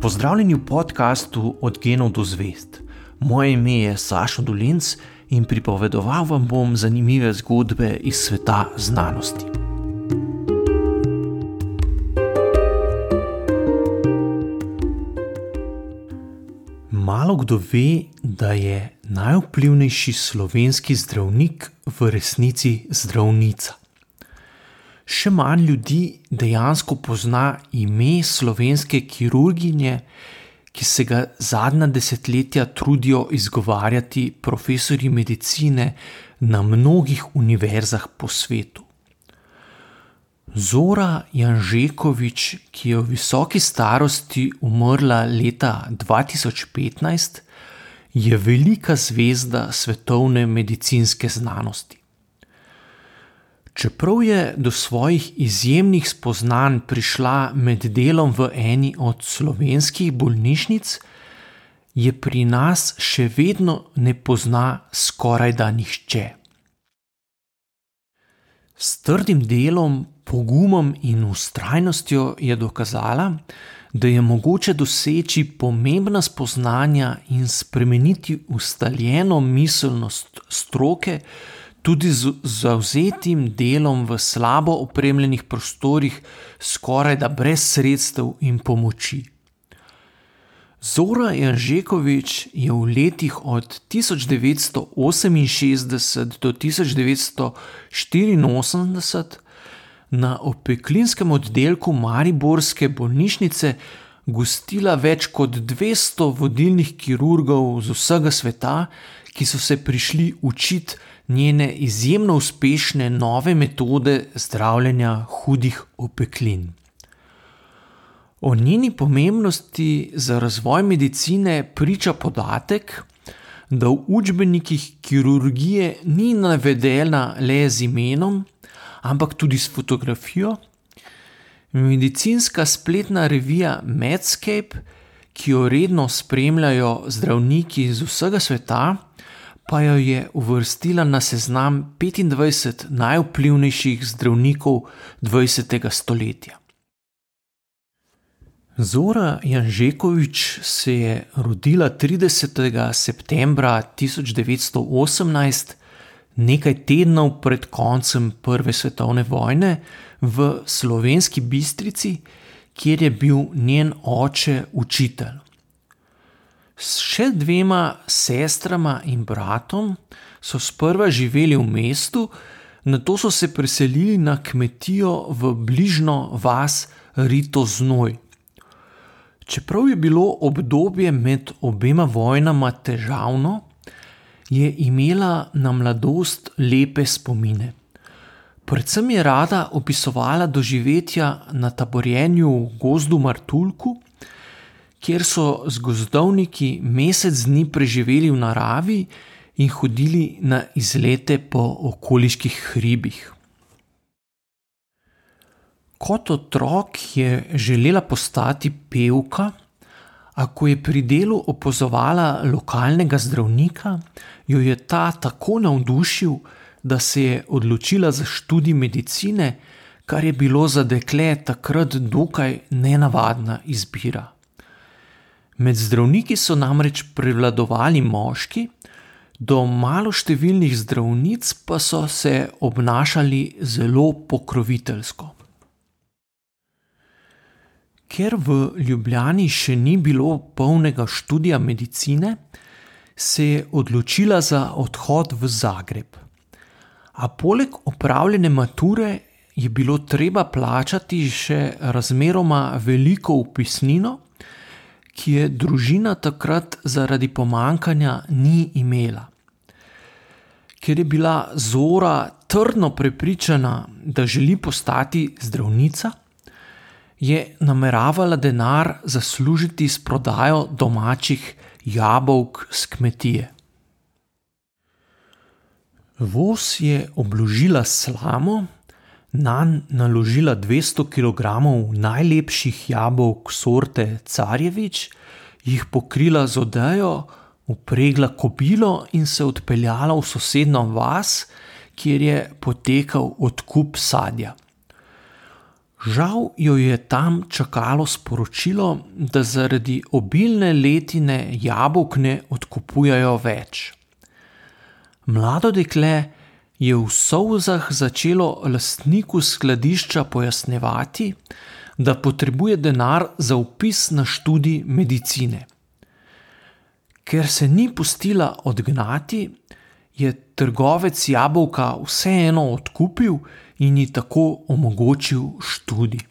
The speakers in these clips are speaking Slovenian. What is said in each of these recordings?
Pozdravljeni v podkastu Od genov do zvest. Moje ime je Sašo Dolinc in pripovedoval vam bom zanimive zgodbe iz sveta znanosti. Malo kdo ve, da je najvplivnejši slovenski zdravnik v resnici zdravnica. Še manj ljudi dejansko pozna ime slovenske kirurginje, ki se ga zadnja desetletja trudijo izgovarjati profesori medicine na mnogih univerzah po svetu. Zora Janžekovič, ki je v visoki starosti umrla leta 2015, je velika zvezda svetovne medicinske znanosti. Čeprav je do svojih izjemnih spoznanj prišla med delom v eni od slovenskih bolnišnic, je pri nas še vedno ne pozna skoraj da nihče. S trdim delom, pogumom in ustrajnostjo je dokazala, da je mogoče doseči pomembna spoznanja in spremeniti ustaljeno miselnost stroke, tudi z zauzetim delom v slabo opremljenih prostorih, skoraj da brez sredstev in pomoči. Zora Janžekovič je v letih od 1968 do 1984 na opeklinskem oddelku Mariborske bolnišnice gostila več kot 200 vodilnih kirurgov z vsega sveta, ki so se prišli učiti njene izjemno uspešne nove metode zdravljenja hudih opeklin. O njeni pomembnosti za razvoj medicine priča podatek, da v učbenikih kirurgije ni navedena le z imenom, ampak tudi s fotografijo. Medicinska spletna revija Medscape, ki jo redno spremljajo zdravniki iz vsega sveta, pa jo je uvrstila na seznam 25 najvplivnejših zdravnikov 20. stoletja. Zora Janžekovič se je rodila 30. septembra 1918, nekaj tednov pred koncem Prve svetovne vojne, v slovenski Bistrici, kjer je bil njen oče učitelj. S še dvema sestrama in bratom so sprva živeli v mestu, nato so se preselili na kmetijo v bližnjo vas Rito Znoj. Čeprav je bilo obdobje med obema vojnama težavno, je imela na mladost lepe spomine. Predvsem je rada opisovala doživetja na taborjenju v gozdu Martulku kjer so z gozdovniki mesec dni preživeli v naravi in hodili na izlete po okoliških hribih. Kot otrok je želela postati pevka, a ko je pri delu opazovala lokalnega zdravnika, jo je ta tako navdušil, da se je odločila za študij medicine, kar je bilo za dekle takrat dokaj nenavadna izbira. Med zdravniki so namreč prevladovali moški, do maloštevilnih zdravnic pa so se obnašali zelo pokroviteljsko. Ker v Ljubljani še ni bilo polnega študija medicine, se je odločila za odhod v Zagreb. A poleg opravljene mature je bilo treba plačati še razmeroma veliko upisnino ki je družina takrat zaradi pomankanja ni imela. Ker je bila Zora trdno prepričana, da želi postati zdravnica, je nameravala denar zaslužiti s prodajo domačih jabolk z kmetije. Voz je obložila slamo, na naložila 200 kg najlepših jabolk sorte Carjevič, jih pokrila z odejo, upregla kobilo in se odpeljala v sosednjo vas, kjer je potekal odkup sadja. Žal jo je tam čakalo sporočilo, da zaradi obilne letine jabolk ne odkupujajo več. Mlado dekle je v solzah začelo lastniku skladišča pojasnjevati, da potrebuje denar za upis na študij medicine. Ker se ni pustila odgnati, je trgovec jabolka vseeno odkupil in ji tako omogočil študij.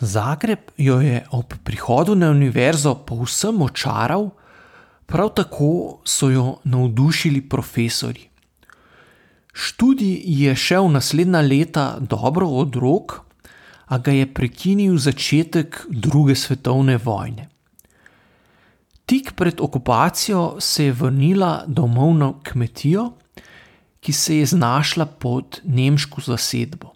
Zagreb jo je ob prihodu na univerzo povsem očaral, prav tako so jo navdušili profesori. Študij je šel naslednja leta dobro od rok, a ga je prekinil začetek druge svetovne vojne. Tik pred okupacijo se je vrnila domov na kmetijo, ki se je znašla pod nemško zasedbo.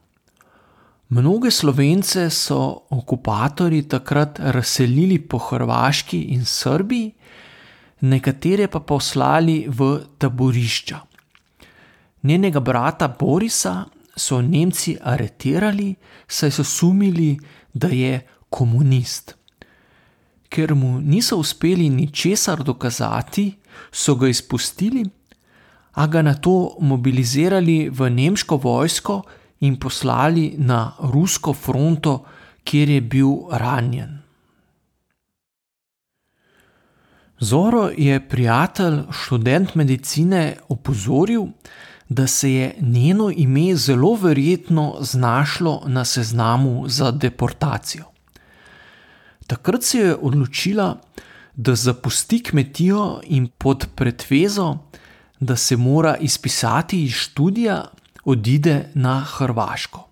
Mnoge slovence so okupatorji takrat razselili po Hrvaški in Srbiji, nekatere pa poslali v taborišča. Njenega brata Borisa so Nemci aretirali, saj so sumili, da je komunist. Ker mu niso uspeli ničesar dokazati, so ga izpustili, a ga na to mobilizirali v nemško vojsko in poslali na rusko fronto, kjer je bil ranjen. Zoro je prijatelj, študent medicine, opozoril, da se je njeno ime zelo verjetno znašlo na seznamu za deportacijo. Takrat se je odločila, da zapusti kmetijo in pod pretvezo, da se mora izpisati iz študija, odide na Hrvaško.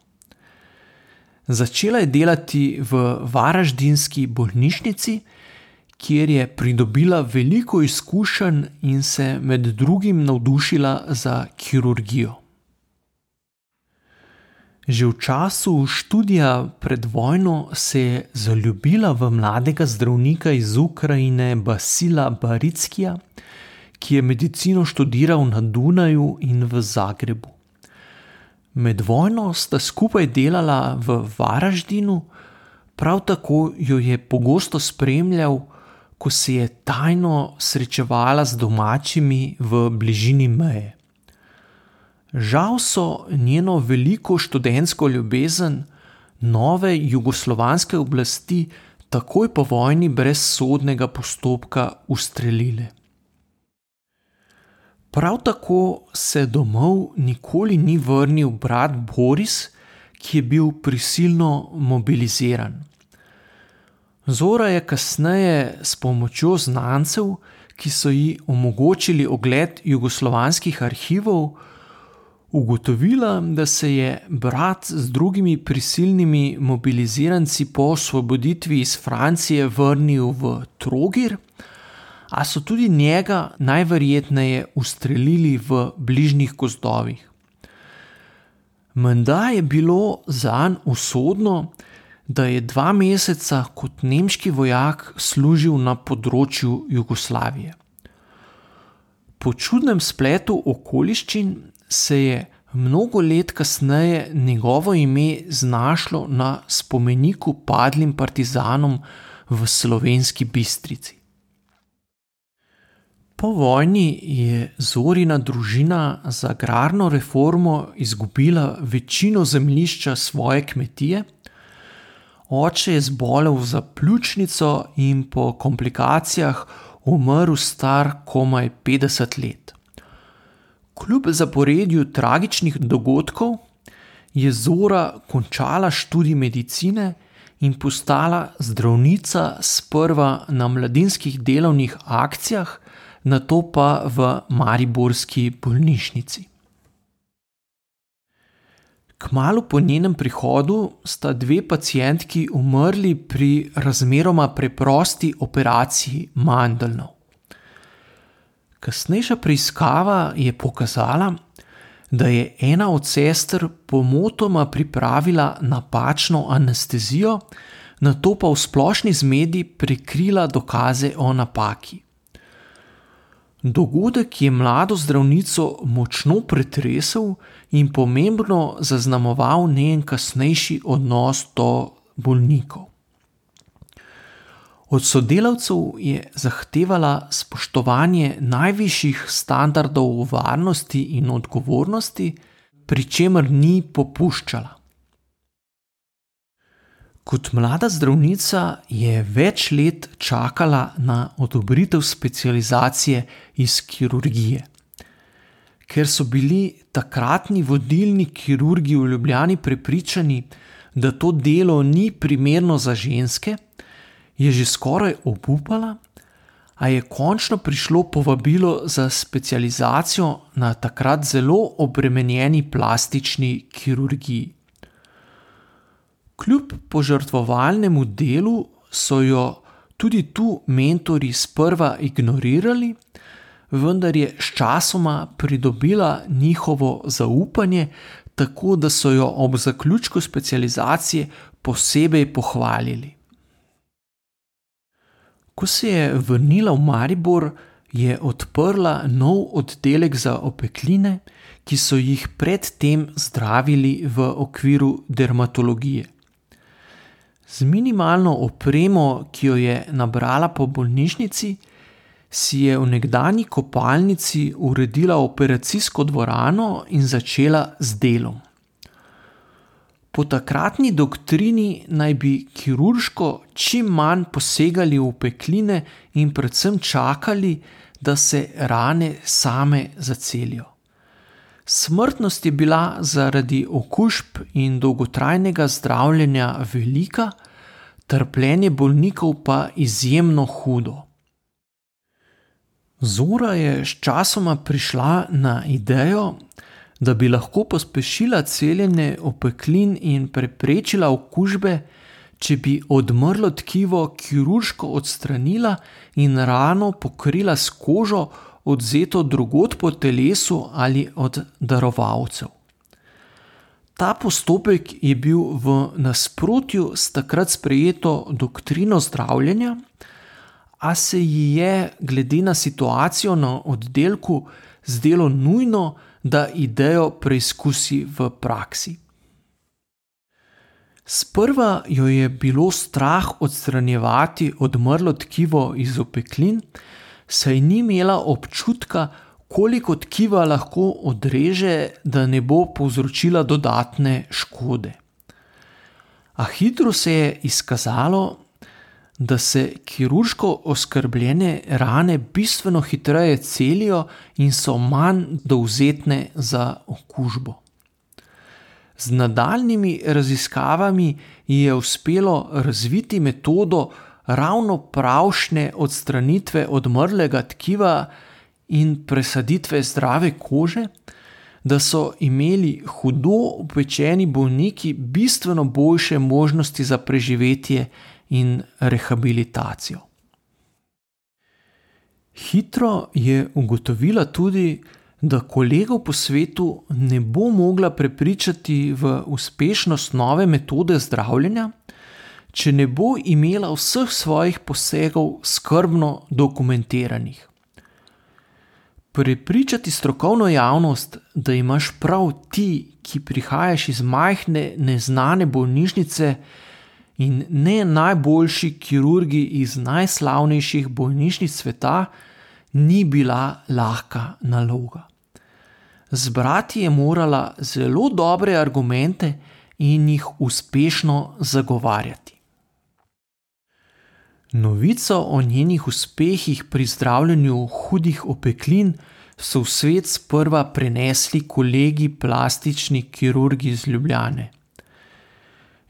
Začela je delati v Varaždinski bolnišnici, kjer je pridobila veliko izkušenj in se med drugim navdušila za kirurgijo. Že v času študija pred vojno se je zaljubila v mladega zdravnika iz Ukrajine Basila Barickija, ki je medicino študiral na Dunaju in v Zagrebu. Med vojno sta skupaj delala v Varaždinu, prav tako jo je pogosto spremljal ko se je tajno srečevala z domačimi v bližini meje. Žal so njeno veliko študentsko ljubezen nove jugoslovanske oblasti takoj po vojni brez sodnega postopka ustrelile. Prav tako se domov nikoli ni vrnil brat Boris, ki je bil prisilno mobiliziran. Zora je kasneje s pomočjo znancev, ki so ji omogočili ogled jugoslovanskih arhivov, ugotovila, da se je brat z drugimi prisilnimi mobiliziranci po osvoboditvi iz Francije vrnil v Trogir, a so tudi njega najverjetneje ustrelili v bližnjih gozdovih. Menda je bilo za njega usodno, da je dva meseca kot nemški vojak služil na področju Jugoslavije. Po čudnem spletu okoliščin se je mnogo let kasneje njegovo ime znašlo na spomeniku padlim partizanom v slovenski Bistrici. Po vojni je Zorina družina za agrarno reformo izgubila večino zemljišča svoje kmetije. Oče je zbolel za pljučnico in po komplikacijah umrl star komaj 50 let. Kljub zaporedju tragičnih dogodkov je Zora končala študij medicine in postala zdravnica sprva na mladinskih delovnih akcijah, nato pa v Mariborski bolnišnici. Kmalu po njenem prihodu sta dve pacijentki umrli pri razmeroma preprosti operaciji mandelnov. Kasnejša preiskava je pokazala, da je ena od sester pomotoma pripravila napačno anestezijo, na to pa v splošni zmedi prikrila dokaze o napaki. Dogodek je mlado zdravnico močno pretresel in pomembno zaznamoval njen kasnejši odnos do bolnikov. Od sodelavcev je zahtevala spoštovanje najvišjih standardov varnosti in odgovornosti, pri čemer ni popuščala. Kot mlada zdravnica je več let čakala na odobritev specializacije iz kirurgije. Ker so bili takratni vodilni kirurgi v Ljubljani prepričani, da to delo ni primerno za ženske, je že skoraj obupala, a je končno prišlo povabilo za specializacijo na takrat zelo obremenjeni plastični kirurgiji. Kljub požrtvovalnemu delu so jo tudi tu mentori sprva ignorirali, vendar je sčasoma pridobila njihovo zaupanje, tako da so jo ob zaključku specializacije posebej pohvalili. Ko se je vrnila v Maribor, je odprla nov oddelek za opekline, ki so jih predtem zdravili v okviru dermatologije. Z minimalno opremo, ki jo je nabrala po bolnišnici, si je v nekdani kopalnici uredila operacijsko dvorano in začela z delom. Po takratni doktrini naj bi kirurško čim manj posegali v pekline in predvsem čakali, da se rane same zacelijo. Smrtnost je bila zaradi okužb in dolgotrajnega zdravljenja velika, trpljenje bolnikov pa izjemno hudo. Zora je sčasoma prišla na idejo, da bi lahko pospešila celjenje opeklin in preprečila okužbe, če bi odmrlo tkivo kirurško odstranila in rano pokrila s kožo, odzeto drugot po telesu ali od darovalcev. Ta postopek je bil v nasprotju s takrat sprejeto doktrino zdravljenja, a se ji je, glede na situacijo na oddelku, zdelo nujno, da idejo preizkusi v praksi. Sprva jo je bilo strah odstranjevati odmrlo tkivo iz opeklin, saj ni imela občutka, koliko tkiva lahko odreže, da ne bo povzročila dodatne škode. A hitro se je izkazalo, da se kirurško oskrbljene rane bistveno hitreje celijo in so manj dovzetne za okužbo. Z nadaljnimi raziskavami ji je uspelo razviti metodo ravno pravšne odstranitve odmrlega tkiva in presaditve zdrave kože, da so imeli hudo opečeni bolniki bistveno boljše možnosti za preživetje in rehabilitacijo. Hitro je ugotovila tudi, da kolegov po svetu ne bo mogla prepričati v uspešnost nove metode zdravljenja, če ne bo imela vseh svojih posegov skrbno dokumentiranih. Prepričati strokovno javnost, da imaš prav ti, ki prihajaš iz majhne, neznane bolnišnice, in ne najboljši kirurgi iz najslavnejših bolnišnic sveta, ni bila lahka naloga. Zbrati je morala zelo dobre argumente in jih uspešno zagovarjati. Novico o njenih uspehih pri zdravljenju hudih opeklin so v svet sprva prenesli kolegi plastični kirurgi iz Ljubljane.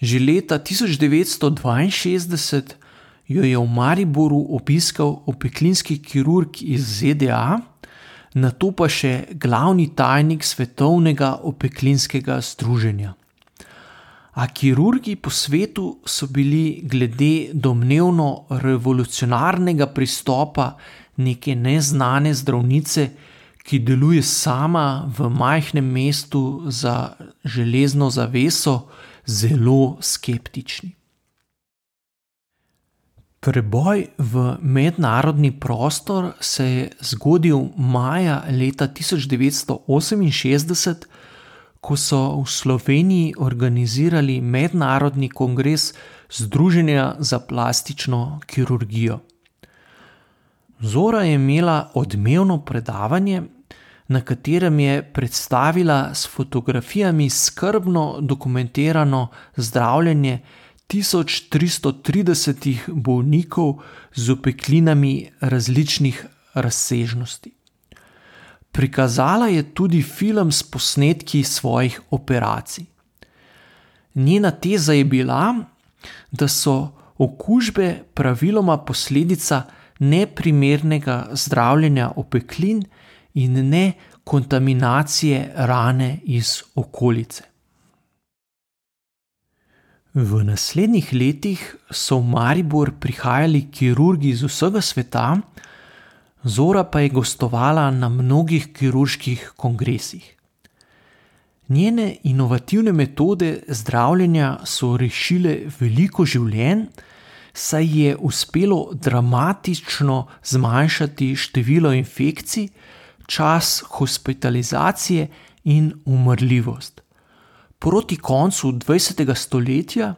Že leta 1962 jo je v Mariboru obiskal opeklinski kirurg iz ZDA, na to pa še glavni tajnik Svetovnega opeklinskega združenja. A kirurgi po svetu so bili glede domnevno revolucionarnega pristopa neke neznane zdravnice, ki deluje sama v majhnem mestu za železno zaveso, zelo skeptični. Preboj v mednarodni prostor se je zgodil maja leta 1968, ko so v Sloveniji organizirali mednarodni kongres Združenja za plastično kirurgijo. Zora je imela odmevno predavanje, na katerem je predstavila s fotografijami skrbno dokumentirano zdravljenje 1330 bolnikov z opeklinami različnih razsežnosti. Prikazala je tudi film s posnetki svojih operacij. Njena teza je bila, da so okužbe praviloma posledica neprimernega zdravljenja opeklin in ne kontaminacije rane iz okolice. V naslednjih letih so v Maribor prihajali kirurgi iz vsega sveta, Zora pa je gostovala na mnogih kirurških kongresih. Njene inovativne metode zdravljenja so rešile veliko življenj, saj je uspelo dramatično zmanjšati število infekcij, čas hospitalizacije in umrljivost. Proti koncu 20. stoletja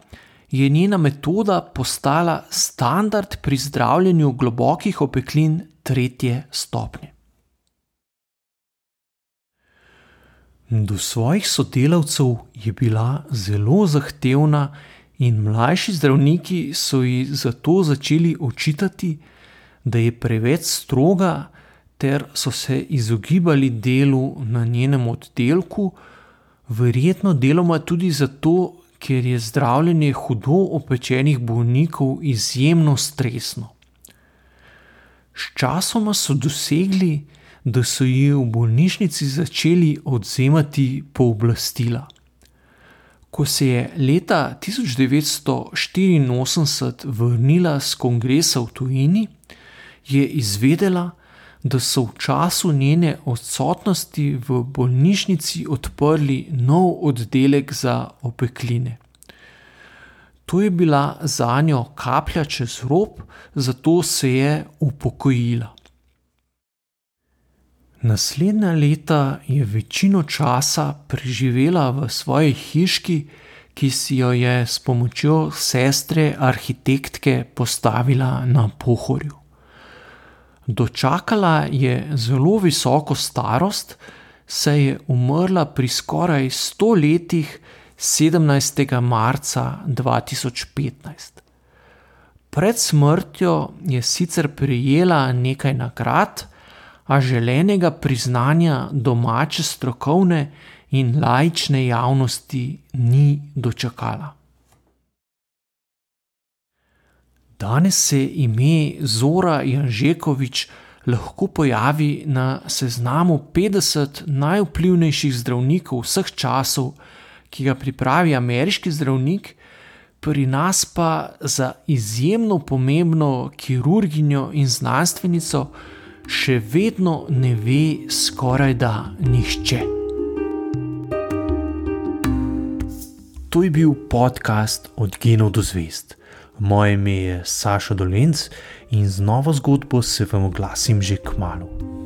je njena metoda postala standard pri zdravljenju globokih opeklin tretje stopnje. Do svojih sodelavcev je bila zelo zahtevna, in mlajši zdravniki so ji zato začeli očitati, da je preveč stroga, ter so se izogibali delu na njenem oddelku, verjetno deloma tudi zato, ker je zdravljenje hudo opečenih bolnikov izjemno stresno. Sčasoma so dosegli, da so ji v bolnišnici začeli odzemati pooblastila. Ko se je leta 1984 vrnila z kongresa v tujini, je izvedela, da so v času njene odsotnosti v bolnišnici odprli nov oddelek za opekline. To je bila za njo kaplja čez rob, zato se je upokojila. Naslednja leta je večino časa preživela v svoji hiški, ki si jo je s pomočjo sestre arhitektke postavila na pohorju. Dočakala je zelo visoko starost, saj je umrla pri skoraj sto letih 17. marca 2015. Pred smrtjo je sicer prijela nekaj nagrad, a želenega priznanja domače strokovne in laične javnosti ni dočakala. Danes se ime Zora Janžekovič lahko pojavi na seznamu 50 najvplivnejših zdravnikov vseh časov, ki ga pripravi ameriški zdravnik, pri nas pa za izjemno pomembno kirurginjo in znanstvenico še vedno ne ve skoraj da nihče. To je bil podcast Od genov do zvest. Moje ime je Saša Dolence in z novo zgodbo se vam oglasim že k malu.